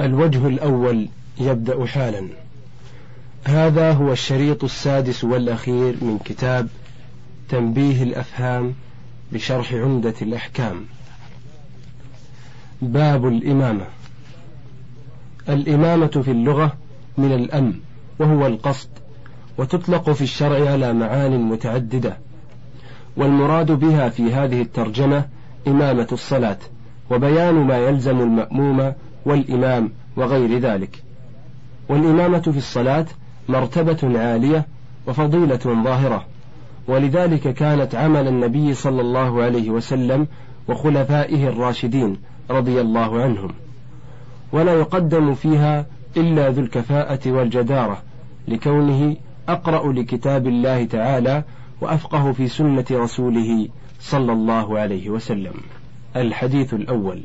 الوجه الأول يبدأ حالا. هذا هو الشريط السادس والأخير من كتاب تنبيه الأفهام بشرح عمدة الأحكام. باب الإمامة. الإمامة في اللغة من الأم وهو القصد وتطلق في الشرع على معان متعددة والمراد بها في هذه الترجمة إمامة الصلاة وبيان ما يلزم المأموم والإمام وغير ذلك. والإمامة في الصلاة مرتبة عالية وفضيلة ظاهرة. ولذلك كانت عمل النبي صلى الله عليه وسلم وخلفائه الراشدين رضي الله عنهم. ولا يقدم فيها إلا ذو الكفاءة والجدارة لكونه أقرأ لكتاب الله تعالى وأفقه في سنة رسوله صلى الله عليه وسلم. الحديث الأول.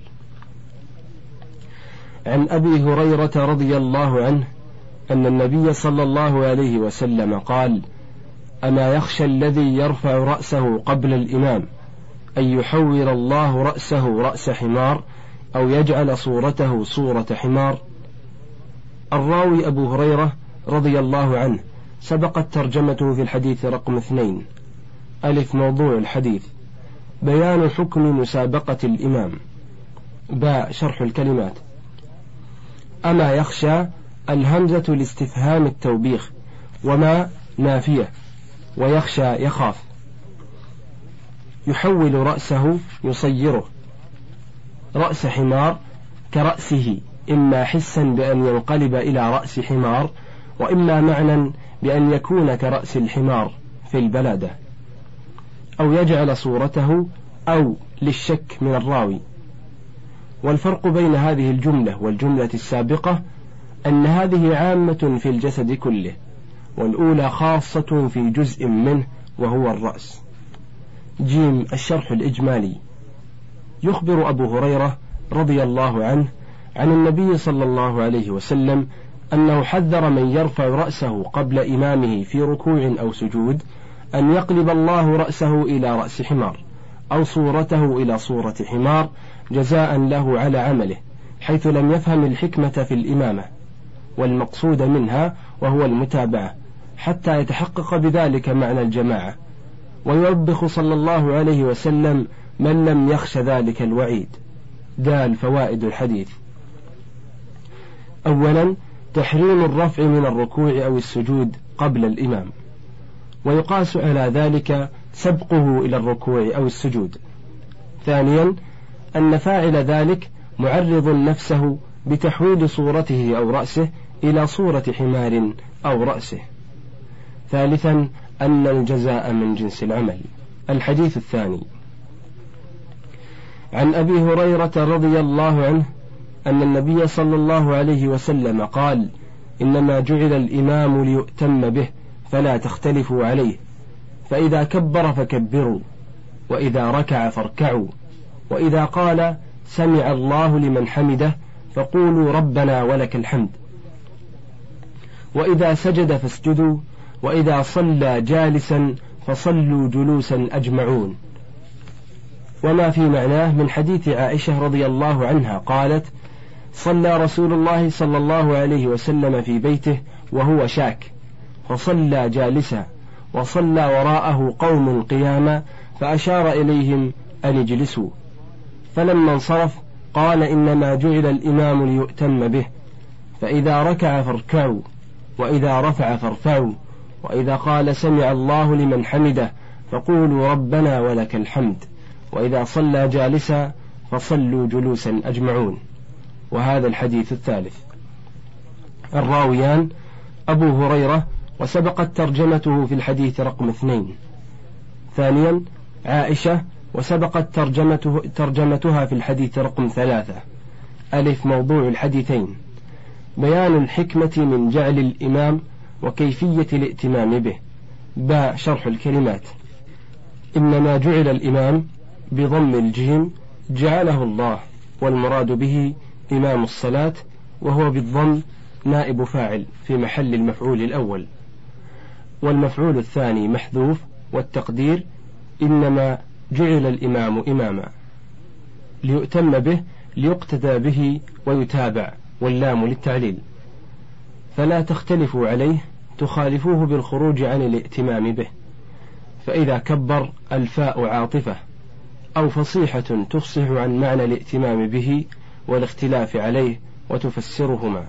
عن أبي هريرة رضي الله عنه أن النبي صلى الله عليه وسلم قال أما يخشى الذي يرفع رأسه قبل الإمام أن يحول الله رأسه رأس حمار أو يجعل صورته صورة حمار. الراوي أبو هريرة رضي الله عنه سبقت ترجمته في الحديث رقم اثنين. ألف موضوع الحديث. بيان حكم مسابقة الإمام. باء شرح الكلمات. أما يخشى الهمزة لاستفهام التوبيخ وما نافية ويخشى يخاف. يحول رأسه يصيره. رأس حمار كرأسه إما حسا بأن ينقلب إلى رأس حمار وإما معنى بأن يكون كرأس الحمار في البلادة. أو يجعل صورته أو للشك من الراوي. والفرق بين هذه الجملة والجملة السابقة أن هذه عامة في الجسد كله والأولى خاصة في جزء منه وهو الرأس. جيم الشرح الإجمالي. يخبر أبو هريرة رضي الله عنه عن النبي صلى الله عليه وسلم أنه حذر من يرفع رأسه قبل إمامه في ركوع أو سجود أن يقلب الله رأسه إلى رأس حمار أو صورته إلى صورة حمار جزاء له على عمله حيث لم يفهم الحكمة في الإمامة والمقصود منها وهو المتابعة حتى يتحقق بذلك معنى الجماعة. ويوبخ صلى الله عليه وسلم من لم يخش ذلك الوعيد. دال فوائد الحديث. أولا تحريم الرفع من الركوع أو السجود قبل الإمام. ويقاس على ذلك سبقه إلى الركوع أو السجود. ثانيا أن فاعل ذلك معرض نفسه بتحويل صورته أو رأسه إلى صورة حمار أو رأسه. ثالثا أن الجزاء من جنس العمل. الحديث الثاني. عن أبي هريرة رضي الله عنه أن النبي صلى الله عليه وسلم قال إنما جعل الإمام ليؤتم به فلا تختلفوا عليه. فإذا كبر فكبروا وإذا ركع فاركعوا. وإذا قال سمع الله لمن حمده فقولوا ربنا ولك الحمد. وإذا سجد فاسجدوا وإذا صلى جالسا فصلوا جلوسا أجمعون. وما في معناه من حديث عائشة رضي الله عنها قالت صلى رسول الله صلى الله عليه وسلم في بيته وهو شاك فصلى جالسا وصلى وراءه قوم قياما فأشار إليهم أن اجلسوا. فلما انصرف قال إنما جعل الإمام ليؤتم به فإذا ركع فاركعوا وإذا رفع فارفعوا وإذا قال سمع الله لمن حمده فقولوا ربنا ولك الحمد وإذا صلى جالسا فصلوا جلوسا أجمعون. وهذا الحديث الثالث. الراويان أبو هريرة وسبقت ترجمته في الحديث رقم اثنين. ثانيا عائشة وسبقت ترجمته ترجمتها في الحديث رقم ثلاثة. ألف موضوع الحديثين. بيان الحكمة من جعل الإمام وكيفية الائتمام به. باء شرح الكلمات. إنما جعل الإمام بضم الجيم جعله الله والمراد به إمام الصلاة وهو بالضم نائب فاعل في محل المفعول الأول. والمفعول الثاني محذوف والتقدير إنما جعل الإمام إماما. ليؤتم به ليقتدى به ويتابع واللام للتعليل. فلا تختلفوا عليه تخالفوه بالخروج عن الائتمام به. فإذا كبر الفاء عاطفة أو فصيحة تفصح عن معنى الائتمام به والاختلاف عليه وتفسرهما.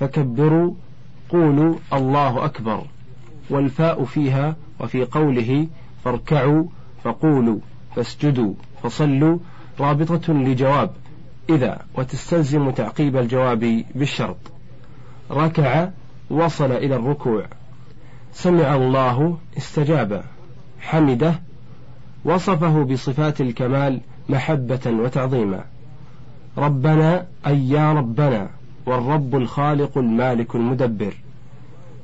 فكبروا قولوا الله أكبر والفاء فيها وفي قوله فاركعوا فقولوا فاسجدوا فصلوا رابطة لجواب إذا وتستلزم تعقيب الجواب بالشرط. ركع وصل إلى الركوع. سمع الله استجاب. حمده وصفه بصفات الكمال محبة وتعظيما. ربنا أي يا ربنا والرب الخالق المالك المدبر.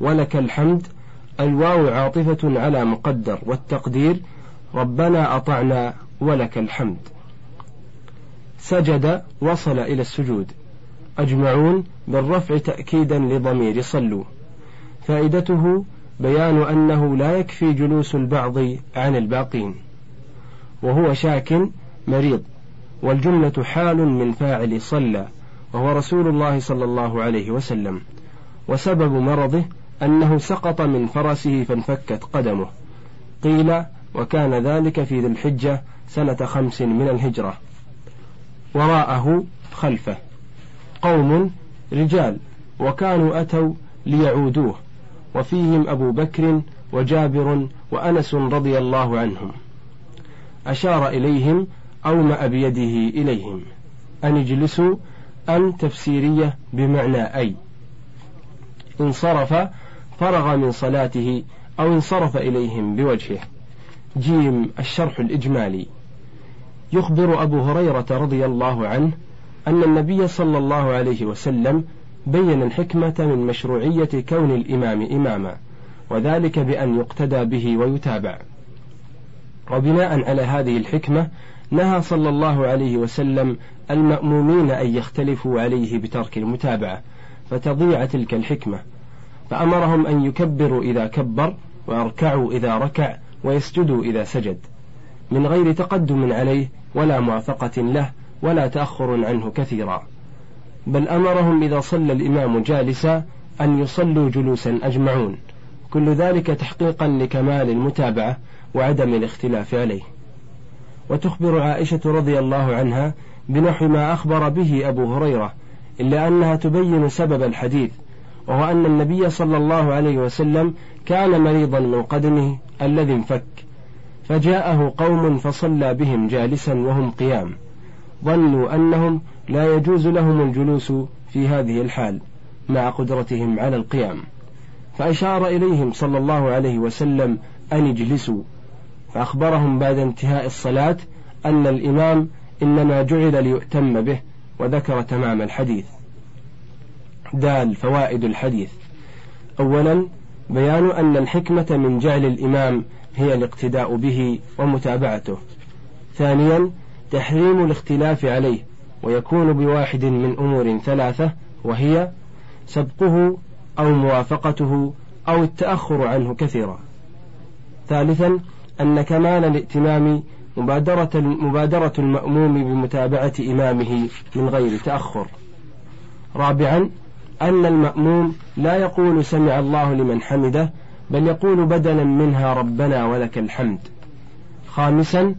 ولك الحمد الواو عاطفة على مقدر والتقدير ربنا أطعنا ولك الحمد. سجد وصل إلى السجود. أجمعون بالرفع تأكيدا لضمير صلوا. فائدته بيان أنه لا يكفي جلوس البعض عن الباقين. وهو شاك مريض. والجملة حال من فاعل صلى. وهو رسول الله صلى الله عليه وسلم. وسبب مرضه أنه سقط من فرسه فانفكت قدمه. قيل وكان ذلك في ذي الحجة سنة خمس من الهجرة. وراءه خلفه. قوم رجال. وكانوا أتوا ليعودوه. وفيهم أبو بكر وجابر وأنس رضي الله عنهم. أشار إليهم أومأ بيده إليهم. أن اجلسوا أن تفسيرية بمعنى أي. انصرف فرغ من صلاته أو انصرف إليهم بوجهه. جيم الشرح الإجمالي. يخبر أبو هريرة رضي الله عنه أن النبي صلى الله عليه وسلم بين الحكمة من مشروعية كون الإمام إماما وذلك بأن يقتدى به ويتابع. وبناء على هذه الحكمة نهى صلى الله عليه وسلم المأمومين أن يختلفوا عليه بترك المتابعة فتضيع تلك الحكمة. فأمرهم أن يكبروا إذا كبر ويركعوا إذا ركع ويسجدوا إذا سجد. من غير تقدم عليه ولا موافقة له ولا تأخر عنه كثيرا. بل أمرهم إذا صلى الإمام جالسا أن يصلوا جلوسا أجمعون. كل ذلك تحقيقا لكمال المتابعة وعدم الاختلاف عليه. وتخبر عائشة رضي الله عنها بنحو ما أخبر به أبو هريرة إلا أنها تبين سبب الحديث وهو أن النبي صلى الله عليه وسلم كان مريضا من قدمه الذي انفك فجاءه قوم فصلى بهم جالسا وهم قيام ظنوا أنهم لا يجوز لهم الجلوس في هذه الحال مع قدرتهم على القيام فأشار إليهم صلى الله عليه وسلم أن اجلسوا فأخبرهم بعد انتهاء الصلاة أن الإمام إنما جعل ليؤتم به وذكر تمام الحديث. دال فوائد الحديث. أولا بيان أن الحكمة من جعل الإمام هي الاقتداء به ومتابعته. ثانيا تحريم الاختلاف عليه ويكون بواحد من أمور ثلاثة وهي سبقه أو موافقته أو التأخر عنه كثيرا. ثالثا أن كمال الائتمام مبادرة مبادرة المأموم بمتابعة إمامه من غير تأخر. رابعا أن المأموم لا يقول سمع الله لمن حمده بل يقول بدلا منها ربنا ولك الحمد. خامسا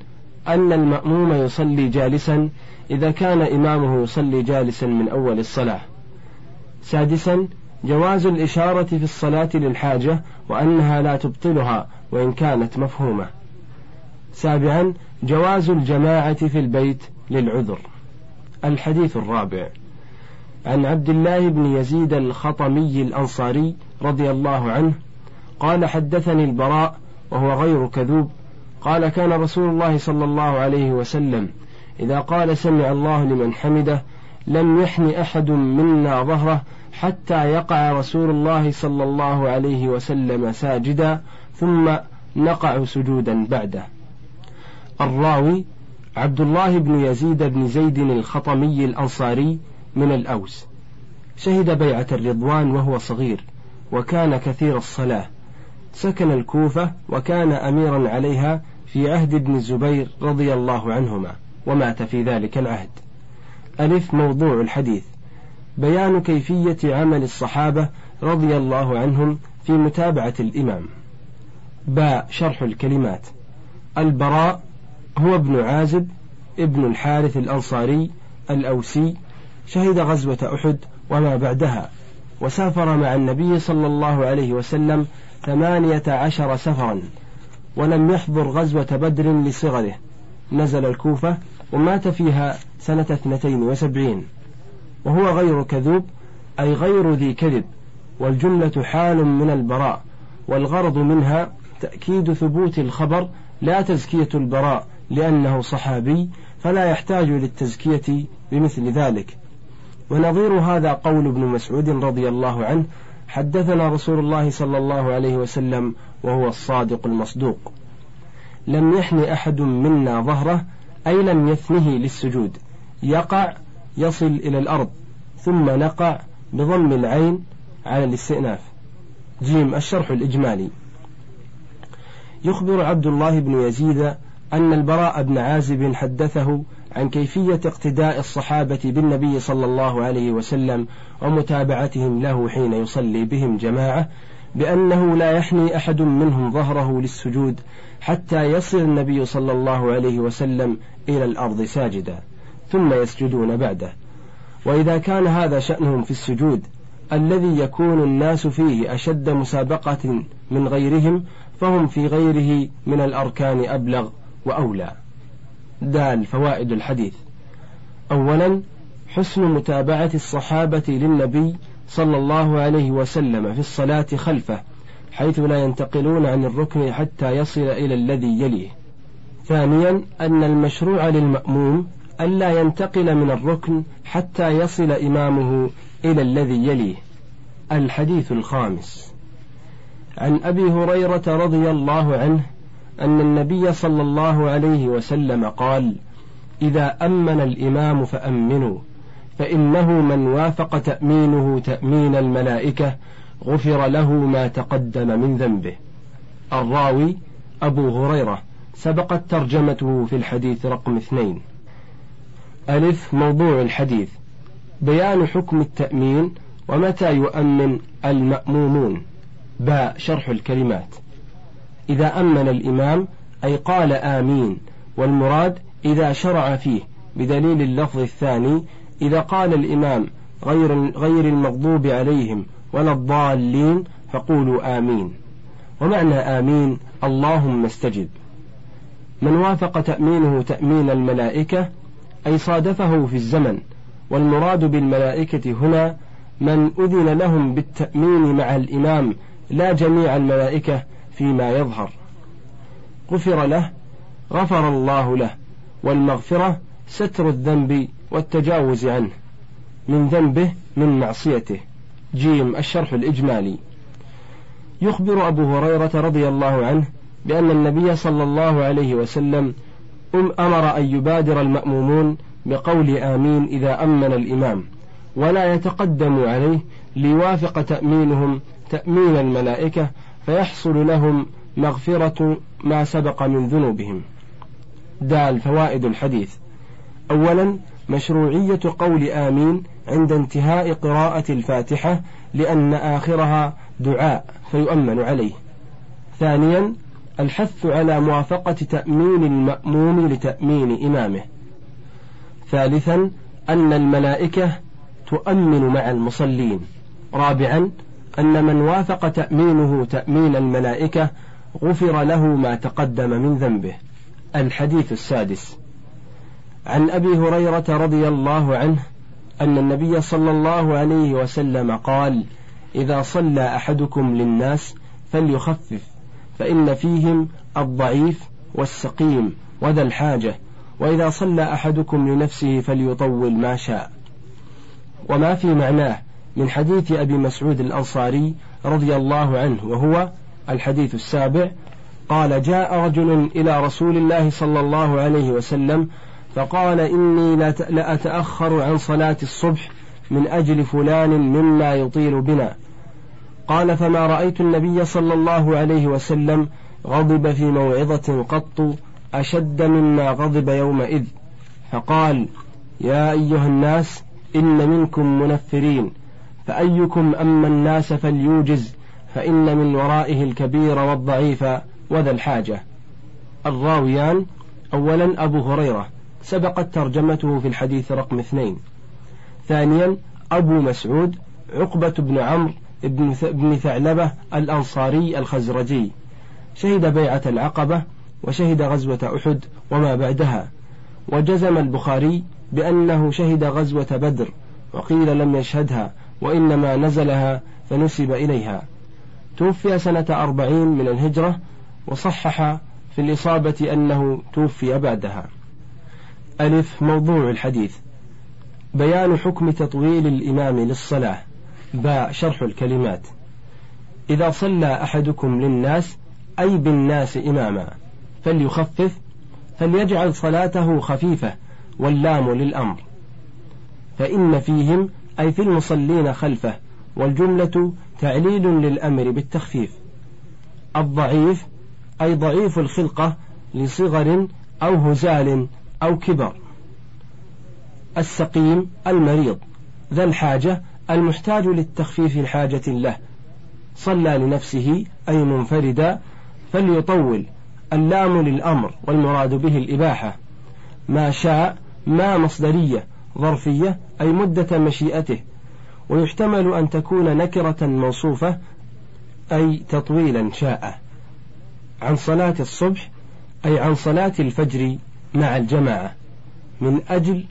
أن المأموم يصلي جالسا إذا كان إمامه يصلي جالسا من أول الصلاة. سادسا جواز الإشارة في الصلاة للحاجة وأنها لا تبطلها وإن كانت مفهومة. سابعا جواز الجماعة في البيت للعذر. الحديث الرابع عن عبد الله بن يزيد الخطمي الأنصاري رضي الله عنه قال حدثني البراء وهو غير كذوب. قال كان رسول الله صلى الله عليه وسلم إذا قال سمع الله لمن حمده لم يحن أحد منا ظهره حتى يقع رسول الله صلى الله عليه وسلم ساجدا ثم نقع سجودا بعده. الراوي عبد الله بن يزيد بن زيد الخطمي الأنصاري من الأوس. شهد بيعة الرضوان وهو صغير وكان كثير الصلاة. سكن الكوفة وكان أميرا عليها في عهد ابن الزبير رضي الله عنهما ومات في ذلك العهد. ألف موضوع الحديث. بيان كيفية عمل الصحابة رضي الله عنهم في متابعة الإمام. باء شرح الكلمات. البراء هو ابن عازب ابن الحارث الأنصاري الأوسي شهد غزوة أحد وما بعدها وسافر مع النبي صلى الله عليه وسلم ثمانية عشر سفرا ولم يحضر غزوة بدر لصغره. نزل الكوفة ومات فيها سنة اثنتين وسبعين وهو غير كذوب أي غير ذي كذب والجملة حال من البراء والغرض منها تأكيد ثبوت الخبر لا تزكية البراء لأنه صحابي فلا يحتاج للتزكية بمثل ذلك. ونظير هذا قول ابن مسعود رضي الله عنه حدثنا رسول الله صلى الله عليه وسلم وهو الصادق المصدوق. لم يحن أحد منا ظهره أي لم يثنه للسجود. يقع يصل إلى الأرض ثم نقع بضم العين على الاستئناف. جيم الشرح الإجمالي. يخبر عبد الله بن يزيد أن البراء بن عازب حدثه عن كيفية اقتداء الصحابة بالنبي صلى الله عليه وسلم ومتابعتهم له حين يصلي بهم جماعة بأنه لا يحني أحد منهم ظهره للسجود حتى يصل النبي صلى الله عليه وسلم إلى الأرض ساجدا ثم يسجدون بعده. وإذا كان هذا شأنهم في السجود الذي يكون الناس فيه أشد مسابقة من غيرهم فهم في غيره من الأركان أبلغ وأولى. دال فوائد الحديث. أولا حسن متابعة الصحابة للنبي صلى الله عليه وسلم في الصلاة خلفه حيث لا ينتقلون عن الركن حتى يصل إلى الذي يليه. ثانيا أن المشروع للمأموم ألا ينتقل من الركن حتى يصل إمامه إلى الذي يليه. الحديث الخامس. عن أبي هريرة رضي الله عنه أن النبي صلى الله عليه وسلم قال إذا أمن الإمام فأمنوا فإنه من وافق تأمينه تأمين الملائكة غفر له ما تقدم من ذنبه. الراوي أبو هريرة سبقت ترجمته في الحديث رقم اثنين. ألف موضوع الحديث. بيان حكم التأمين ومتى يؤمن المأمومون. باء شرح الكلمات. إذا أمن الإمام أي قال آمين والمراد إذا شرع فيه بدليل اللفظ الثاني إذا قال الإمام غير غير المغضوب عليهم ولا الضالين فقولوا آمين. ومعنى آمين اللهم استجب. من وافق تأمينه تأمين الملائكة أي صادفه في الزمن والمراد بالملائكة هنا من أذن لهم بالتأمين مع الإمام لا جميع الملائكة فيما يظهر. غفر له غفر الله له والمغفرة ستر الذنب والتجاوز عنه. من ذنبه من معصيته. جيم الشرح الإجمالي. يخبر أبو هريرة رضي الله عنه بأن النبي صلى الله عليه وسلم أمر أن يبادر المأمومون بقول آمين إذا أمن الإمام ولا يتقدم عليه ليوافق تأمينهم تأمين الملائكة فيحصل لهم مغفرة ما سبق من ذنوبهم. دال فوائد الحديث. أولا مشروعية قول آمين عند انتهاء قراءة الفاتحة لأن آخرها دعاء فيؤمن عليه. ثانيا الحث على موافقة تأمين المأموم لتأمين إمامه. ثالثا أن الملائكة تؤمن مع المصلين. رابعا أن من وافق تأمينه تأمين الملائكة غفر له ما تقدم من ذنبه. الحديث السادس عن أبي هريرة رضي الله عنه أن النبي صلى الله عليه وسلم قال: إذا صلى أحدكم للناس فليخفف فإن فيهم الضعيف والسقيم وذا الحاجة وإذا صلى أحدكم لنفسه فليطول ما شاء وما في معناه من حديث أبي مسعود الأنصاري رضي الله عنه وهو الحديث السابع. قال جاء رجل إلى رسول الله صلى الله عليه وسلم فقال إني لأتأخر عن صلاة الصبح من أجل فلان مما يطيل بنا. قال فما رأيت النبي صلى الله عليه وسلم غضب في موعظة قط أشد مما غضب يومئذ. فقال يا أيها الناس إن منكم منفرين. فأيكم أما الناس فليوجز فإن من ورائه الكبير والضعيف وذا الحاجة. الراويان أولا أبو هريرة سبقت ترجمته في الحديث رقم اثنين. ثانيا أبو مسعود عقبة بن عمرو بن ثعلبة الأنصاري الخزرجي. شهد بيعة العقبة وشهد غزوة أحد وما بعدها. وجزم البخاري بأنه شهد غزوة بدر وقيل لم يشهدها. وإنما نزلها فنسب إليها. توفي سنة أربعين من الهجرة وصحح في الإصابة أنه توفي بعدها. ألف موضوع الحديث. بيان حكم تطويل الإمام للصلاة. باء شرح الكلمات. إذا صلى أحدكم للناس أي بالناس إماما فليخفف فليجعل صلاته خفيفة واللام للأمر. فإن فيهم أي في المصلين خلفه والجملة تعليل للأمر بالتخفيف. الضعيف أي ضعيف الخلقة لصغر أو هزال أو كبر. السقيم المريض. ذا الحاجة المحتاج للتخفيف الحاجة له. صلى لنفسه أي منفردا فليطول. اللام للأمر والمراد به الإباحة. ما شاء ما مصدرية. ظرفية أي مدة مشيئته. ويحتمل أن تكون نكرة موصوفة أي تطويلا شاء. عن صلاة الصبح أي عن صلاة الفجر مع الجماعة. من أجل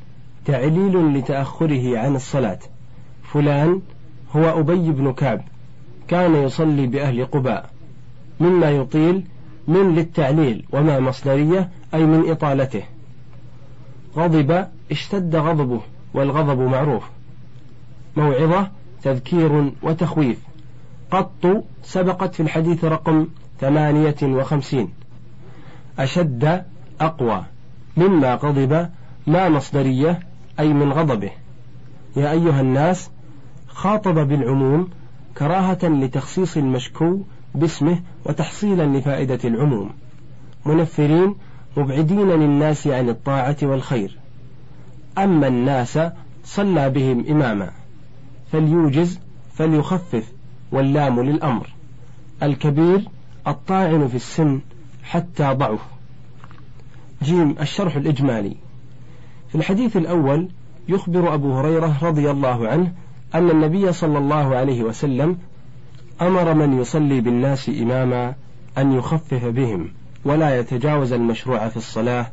تعليل لتأخره عن الصلاة. فلان هو أبي بن كعب. كان يصلي بأهل قباء. مما يطيل من للتعليل وما مصدرية أي من إطالته. غضب اشتد غضبه والغضب معروف. موعظة تذكير وتخويف. قط سبقت في الحديث رقم ثمانية وخمسين. أشد أقوى. مما غضب ما مصدرية أي من غضبه. يا أيها الناس خاطب بالعموم كراهة لتخصيص المشكو باسمه وتحصيلا لفائدة العموم. منفرين مبعدين للناس عن الطاعة والخير. أما الناس صلى بهم إماما فليوجز فليخفف واللام للأمر. الكبير الطاعن في السن حتى ضعف. جيم الشرح الإجمالي. في الحديث الأول يخبر أبو هريرة رضي الله عنه أن النبي صلى الله عليه وسلم أمر من يصلي بالناس إماما أن يخفف بهم ولا يتجاوز المشروع في الصلاة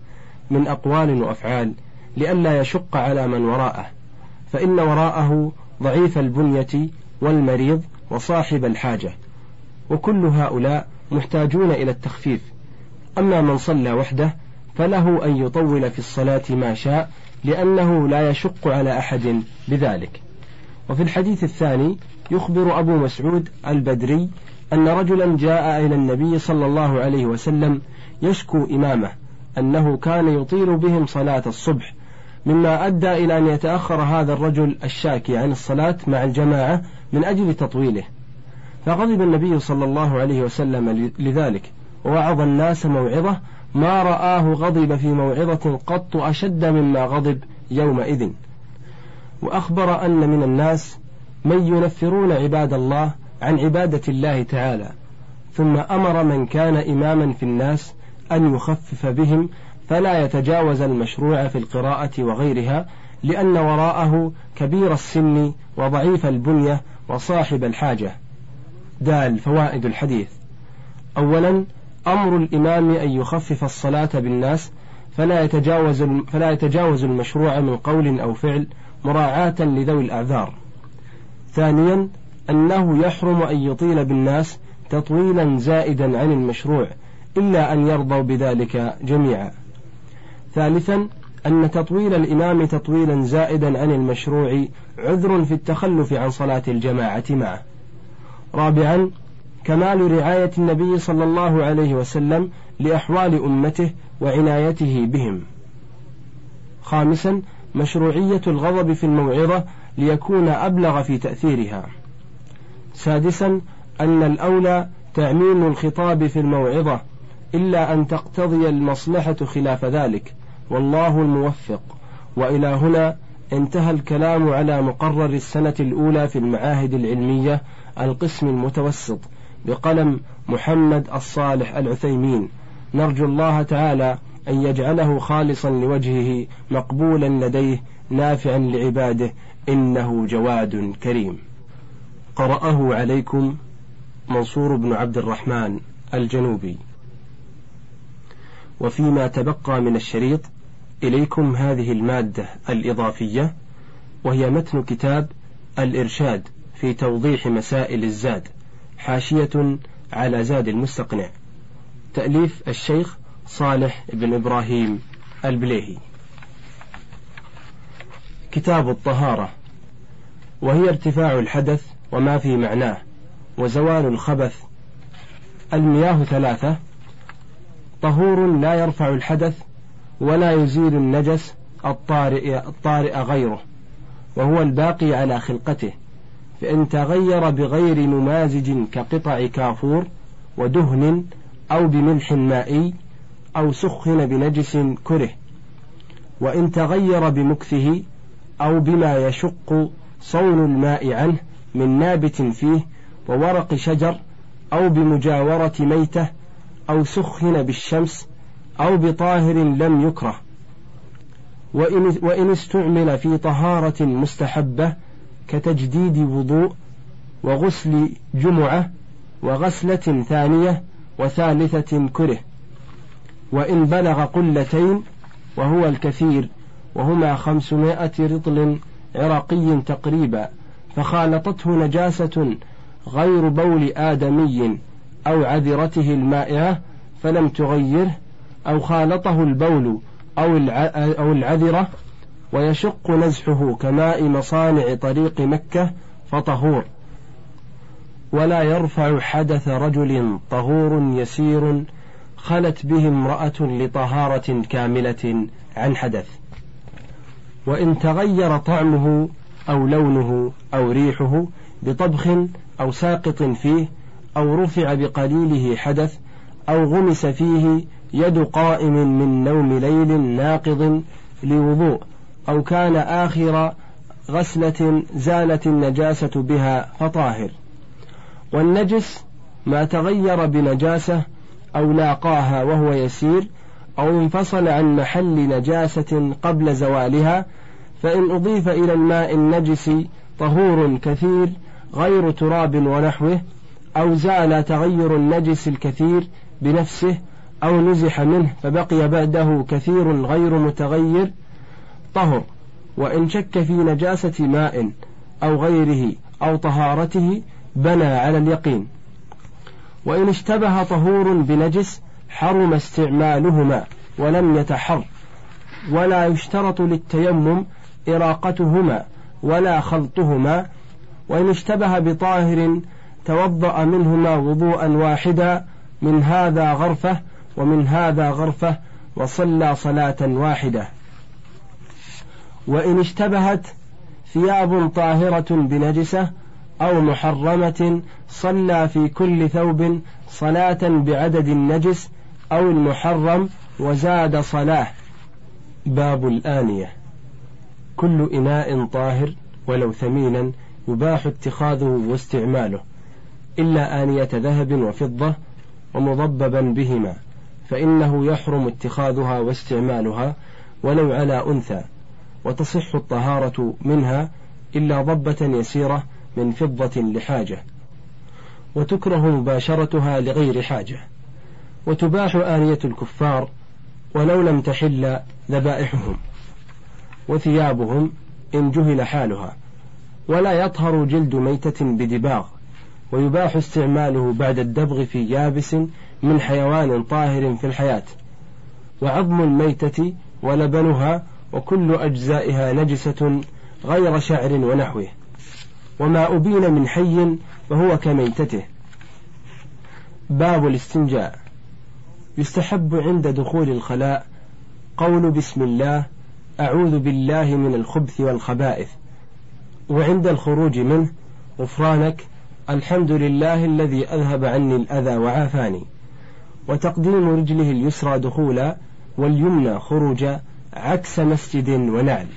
من أقوال وأفعال لئلا يشق على من وراءه فإن وراءه ضعيف البنية والمريض وصاحب الحاجة وكل هؤلاء محتاجون إلى التخفيف. أما من صلى وحده فله أن يطول في الصلاة ما شاء لأنه لا يشق على أحد بذلك. وفي الحديث الثاني يخبر أبو مسعود البدري أن رجلا جاء إلى النبي صلى الله عليه وسلم يشكو إمامه أنه كان يطيل بهم صلاة الصبح مما أدى إلى أن يتأخر هذا الرجل الشاكي عن الصلاة مع الجماعة من أجل تطويله. فغضب النبي صلى الله عليه وسلم لذلك ووعظ الناس موعظة ما رآه غضب في موعظة قط أشد مما غضب يومئذ. وأخبر أن من الناس من ينفرون عباد الله عن عبادة الله تعالى ثم أمر من كان إماما في الناس أن يخفف بهم فلا يتجاوز المشروع في القراءة وغيرها لأن وراءه كبير السن وضعيف البنية وصاحب الحاجة دال فوائد الحديث أولا أمر الإمام أن يخفف الصلاة بالناس فلا يتجاوز فلا يتجاوز المشروع من قول أو فعل مراعاة لذوي الأعذار. ثانيا أنه يحرم أن يطيل بالناس تطويلا زائدا عن المشروع إلا أن يرضوا بذلك جميعا. ثالثا أن تطويل الإمام تطويلا زائدا عن المشروع عذر في التخلف عن صلاة الجماعة معه. رابعا كمال رعاية النبي صلى الله عليه وسلم لأحوال أمته وعنايته بهم. خامسا مشروعية الغضب في الموعظة ليكون أبلغ في تأثيرها. سادسا أن الأولى تعميم الخطاب في الموعظة إلا أن تقتضي المصلحة خلاف ذلك والله الموفق. وإلى هنا انتهى الكلام على مقرر السنة الأولى في المعاهد العلمية القسم المتوسط بقلم محمد الصالح العثيمين. نرجو الله تعالى أن يجعله خالصا لوجهه مقبولا لديه نافعا لعباده إنه جواد كريم. قرأه عليكم منصور بن عبد الرحمن الجنوبي. وفيما تبقى من الشريط إليكم هذه المادة الإضافية وهي متن كتاب الإرشاد في توضيح مسائل الزاد حاشية على زاد المستقنع. تأليف الشيخ صالح بن إبراهيم البليهي. كتاب الطهارة. وهي ارتفاع الحدث وما في معناه وزوال الخبث. المياه ثلاثة. طهور لا يرفع الحدث ولا يزيل النجس الطارئ, الطارئ غيره وهو الباقي على خلقته. فإن تغير بغير ممازج كقطع كافور ودهن أو بملح مائي أو سخن بنجس كره. وإن تغير بمكثه أو بما يشق صون الماء عنه من نابت فيه وورق شجر أو بمجاورة ميتة أو سخن بالشمس أو بطاهر لم يكره. وإن, وإن استعمل في طهارة مستحبة كتجديد وضوء وغسل جمعة وغسلة ثانية وثالثة كره. وإن بلغ قلتين وهو الكثير وهما خمسمائة رطل عراقي تقريبا فخالطته نجاسة غير بول آدمي أو عذرته المائعة فلم تغيره أو خالطه البول أو العذرة ويشق نزحه كماء مصانع طريق مكة فطهور. ولا يرفع حدث رجل طهور يسير خلت به امرأة لطهارة كاملة عن حدث. وإن تغير طعمه أو لونه أو ريحه بطبخ أو ساقط فيه أو رفع بقليله حدث أو غمس فيه يد قائم من نوم ليل ناقض لوضوء أو كان آخر غسلة زالت النجاسة بها فطاهر. والنجس ما تغير بنجاسة أو لاقاها وهو يسير أو انفصل عن محل نجاسة قبل زوالها فإن أضيف إلى الماء النجس طهور كثير غير تراب ونحوه أو زال تغير النجس الكثير بنفسه أو نزح منه فبقي بعده كثير غير متغير طهر. وإن شك في نجاسة ماء أو غيره أو طهارته بنى على اليقين. وإن اشتبه طهور بنجس حرم استعمالهما ولم يتحر. ولا يشترط للتيمم إراقتهما ولا خلطهما. وإن اشتبه بطاهر توضأ منهما وضوءا واحدا من هذا غرفة ومن هذا غرفة وصلى صلاة واحدة. وإن اشتبهت ثياب طاهرة بنجسة أو محرمة صلى في كل ثوب صلاة بعدد النجس أو المحرم وزاد صلاة. باب الآنية. كل إناء طاهر ولو ثمينا يباح اتخاذه واستعماله إلا آنية ذهب وفضة ومضببا بهما. فإنه يحرم اتخاذها واستعمالها ولو على أنثى وتصح الطهارة منها إلا ضبة يسيرة من فضة لحاجة. وتكره مباشرتها لغير حاجة. وتباح آنية الكفار ولو لم تحل ذبائحهم. وثيابهم إن جهل حالها. ولا يطهر جلد ميتة بدباغ. ويباح استعماله بعد الدبغ في يابس من حيوان طاهر في الحياة وعظم الميتة ولبنها وكل أجزائها نجسة غير شعر ونحوه وما أبين من حي فهو كميتته. باب الاستنجاء. يستحب عند دخول الخلاء قول بسم الله أعوذ بالله من الخبث والخبائث وعند الخروج منه غفرانك الحمد لله الذي أذهب عني الأذى وعافاني. وتقديم رجله اليسرى دخولا واليمنى خروجا عكس مسجد ونعل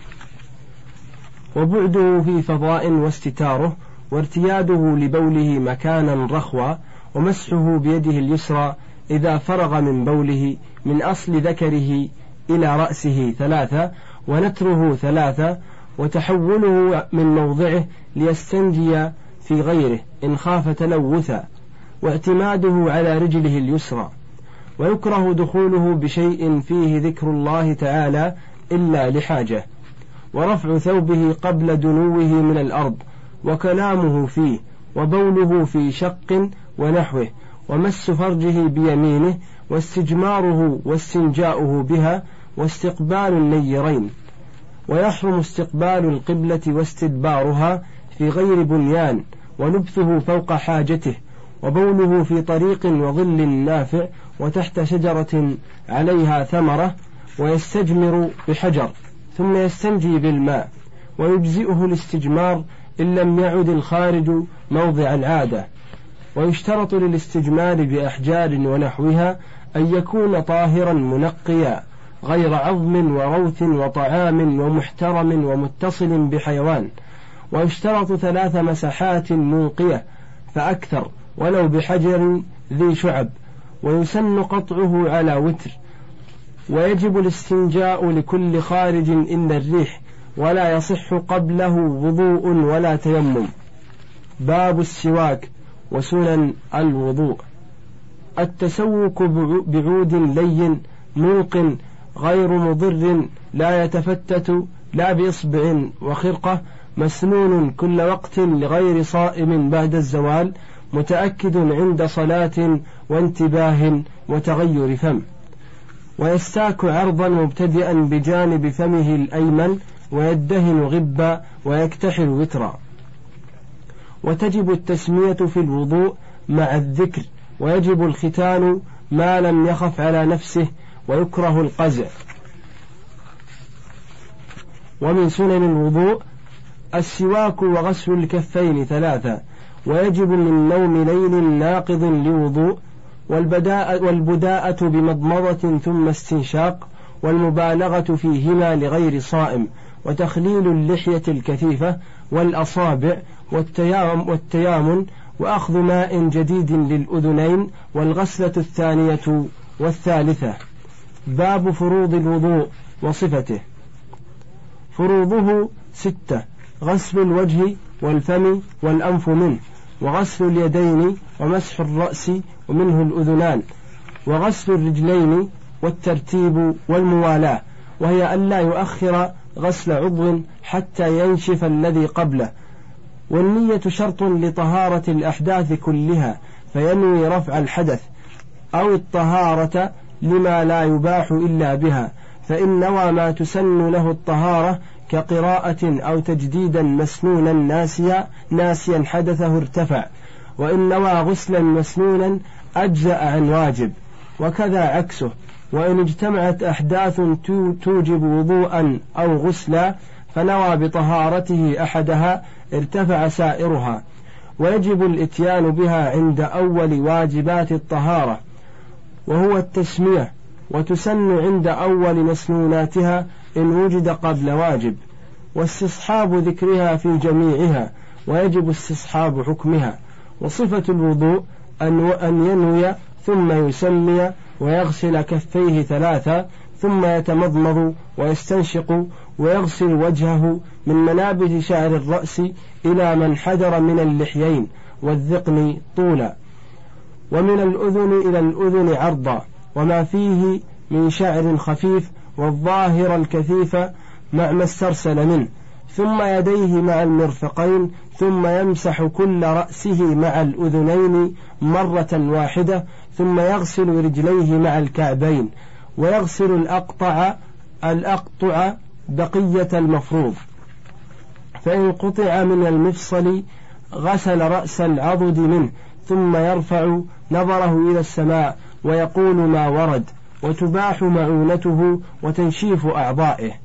وبعده في فضاء واستتاره وارتياده لبوله مكانا رخوا ومسحه بيده اليسرى إذا فرغ من بوله من أصل ذكره إلى رأسه ثلاثة ونتره ثلاثة وتحوله من موضعه ليستنجي في غيره إن خاف تلوثا واعتماده على رجله اليسرى. ويكره دخوله بشيء فيه ذكر الله تعالى إلا لحاجة ورفع ثوبه قبل دنوه من الأرض وكلامه فيه وبوله في شق ونحوه ومس فرجه بيمينه واستجماره واستنجاؤه بها واستقبال النيرين ويحرم استقبال القبلة واستدبارها في غير بنيان ولبثه فوق حاجته وبوله في طريق وظل نافع وتحت شجرة عليها ثمرة ويستجمر بحجر ثم يستنجي بالماء ويجزئه الاستجمار إن لم يعد الخارج موضع العادة. ويشترط للاستجمار بأحجار ونحوها أن يكون طاهرا منقيا غير عظم وروث وطعام ومحترم ومتصل بحيوان. ويشترط ثلاث مسحات منقية فأكثر ولو بحجر ذي شعب ويسن قطعه على وتر ويجب الاستنجاء لكل خارج إلا الريح ولا يصح قبله وضوء ولا تيمم. باب السواك وسنن الوضوء. التسوك بعود لين موق غير مضر لا يتفتت لا بإصبع وخرقة مسنون كل وقت لغير صائم بعد الزوال متأكد عند صلاة وانتباه وتغير فم. ويستاك عرضا مبتدئا بجانب فمه الأيمن ويدهن غبا ويكتحل وترا. وتجب التسمية في الوضوء مع الذكر ويجب الختان ما لم يخف على نفسه ويكره القزع. ومن سنن الوضوء السواك وغسل الكفين ثلاثة ويجب من نوم ليل ناقض لوضوء والبداء والبداءة بمضمضة ثم استنشاق والمبالغة فيهما لغير صائم وتخليل اللحية الكثيفة والأصابع والتيام والتيامن وأخذ ماء جديد للأذنين والغسلة الثانية والثالثة. باب فروض الوضوء وصفته. فروضه ستة غسل الوجه والفم والأنف منه. وغسل اليدين ومسح الرأس ومنه الأذنان وغسل الرجلين والترتيب والموالاة وهي ألا يؤخر غسل عضو حتى ينشف الذي قبله. والنية شرط لطهارة الأحداث كلها فينوي رفع الحدث أو الطهارة لما لا يباح إلا بها فإن نوى ما تسن له الطهارة كقراءة أو تجديدا مسنونا ناسيا ناسيا حدثه ارتفع. وإن نوى غسلا مسنونا أجزأ عن واجب. وكذا عكسه. وإن اجتمعت أحداث توجب وضوءا أو غسلا فنوى بطهارته أحدها ارتفع سائرها. ويجب الإتيان بها عند أول واجبات الطهارة. وهو التسمية. وتسن عند أول مسنوناتها إن وجد قبل واجب واستصحاب ذكرها في جميعها ويجب استصحاب حكمها. وصفة الوضوء أن ينوي ثم يسمي ويغسل كفيه ثلاثة ثم يتمضمض ويستنشق ويغسل وجهه من منابت شعر الرأس إلى من حدر من اللحيين والذقن طولا. ومن الأذن إلى الأذن عرضا وما فيه من شعر خفيف والظاهر الكثيف مع ما استرسل منه ثم يديه مع المرفقين ثم يمسح كل رأسه مع الأذنين مرة واحدة ثم يغسل رجليه مع الكعبين ويغسل الأقطع الأقطع بقية المفروض. فإن قطع من المفصل غسل رأس العضد منه ثم يرفع نظره إلى السماء ويقول ما ورد. وتباح معونته وتنشيف أعضائه.